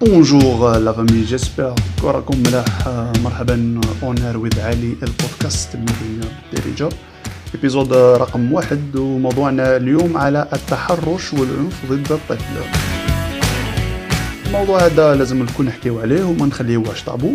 بونجور لا فامي جيسبر راكم ملاح مرحبا اونر وذ علي البودكاست الذي بالدارجة ايبيزود رقم واحد وموضوعنا اليوم على التحرش والعنف ضد الطفل. الموضوع هذا لازم الكل نحكيو عليه وما نخليوهش طابو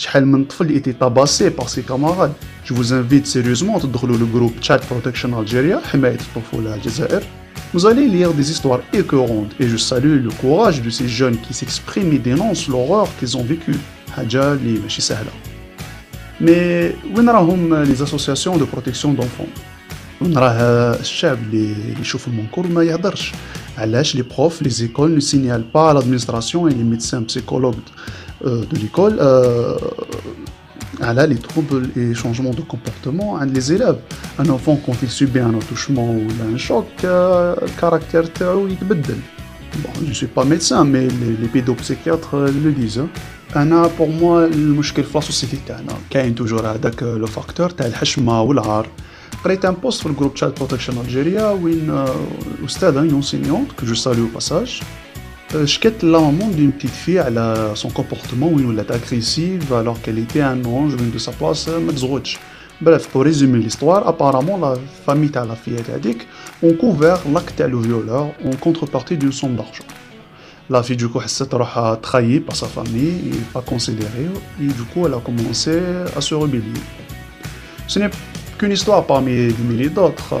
شحال من طفل ايتي طاباسي بار سي كاماراد جو فوز انفيت سيريوزمون تدخلوا لو جروب تشات بروتكشن الجيريا حمايه الطفوله الجزائر Vous allez lire des histoires écœurantes et je salue le courage de ces jeunes qui s'expriment et dénoncent l'horreur qu'ils ont vécue. حاجة اللي ماشي سهلة. Mais وين راهم les associations de protection d'enfants وين راه الشعب اللي يشوف المنكر ما يهدرش علاش لي بروف لي زيكول نو سينيال با لادمينستراسيون et les médecins psychologues euh, de l'école euh, على les troubles et changements de comportement عند les élèves un enfant quand il subit un attouchement ou un choc euh, le caractère تاعو يتبدل bon je suis pas médecin mais les, les pédopsychiatres le disent انا بور موا المشكل في لاسوسيتي تاعنا كاين توجور هذاك لو فاكتور تاع الحشمه والعار قريت ان بوست في الجروب تشات بروتكشن الجيريا وين استاذه اون انسينيونت كو جو ساليو باساج شكت لا مامون دون بتيت في على سون كومبورتمون وين ولات اغريسيف الوغ كال ايتي ان اونج وين دو سا بلاس ما تزغوتش Bref, pour résumer l'histoire, apparemment la famille de la fillette addict ont couvert l'acte le violeur en contrepartie d'une somme d'argent. La fille du coup s'est trahie par sa famille et pas considérée et du coup elle a commencé à se rebeller. Ce n'est qu'une histoire parmi des milliers d'autres.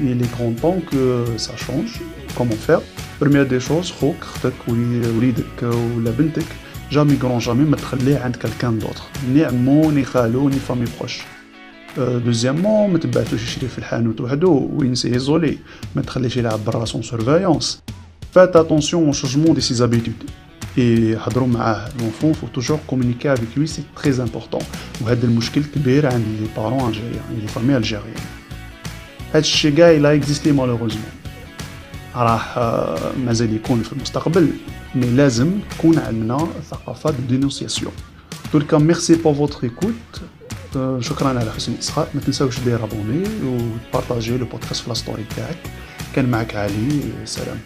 Il est grand temps que ça change. Comment faire Première des choses, خوك اختك وليدك ولا بنتك جامي كرون جامي ما تخليه عند quelqu'un d'autre ني عمو ني خالو ني فامي بروش دوزيامون ما تبعتوش يشري في الحانوت وحدو وين سي ايزولي ما تخليش يلعب برا سون سيرفايونس فات اتونسيون au changement de ses habitudes et حضروا معاه l'enfant faut toujours communiquer avec lui c'est très important وهذا المشكل كبير عند لي بارون الجيريان لي فامي الجيريان هاد الشيء كاع لا اكزيستي مالوغوزمون. راح مازال يكون في المستقبل مي لازم تكون عندنا ثقافة دينونسياسيون تولكا ميرسي بور فوتر ايكوت شكرا على حسن الاصغاء ما تنساوش دير ابوني وتبارطاجي لو بودكاست في لا ستوري تاعك كان معك علي سلام.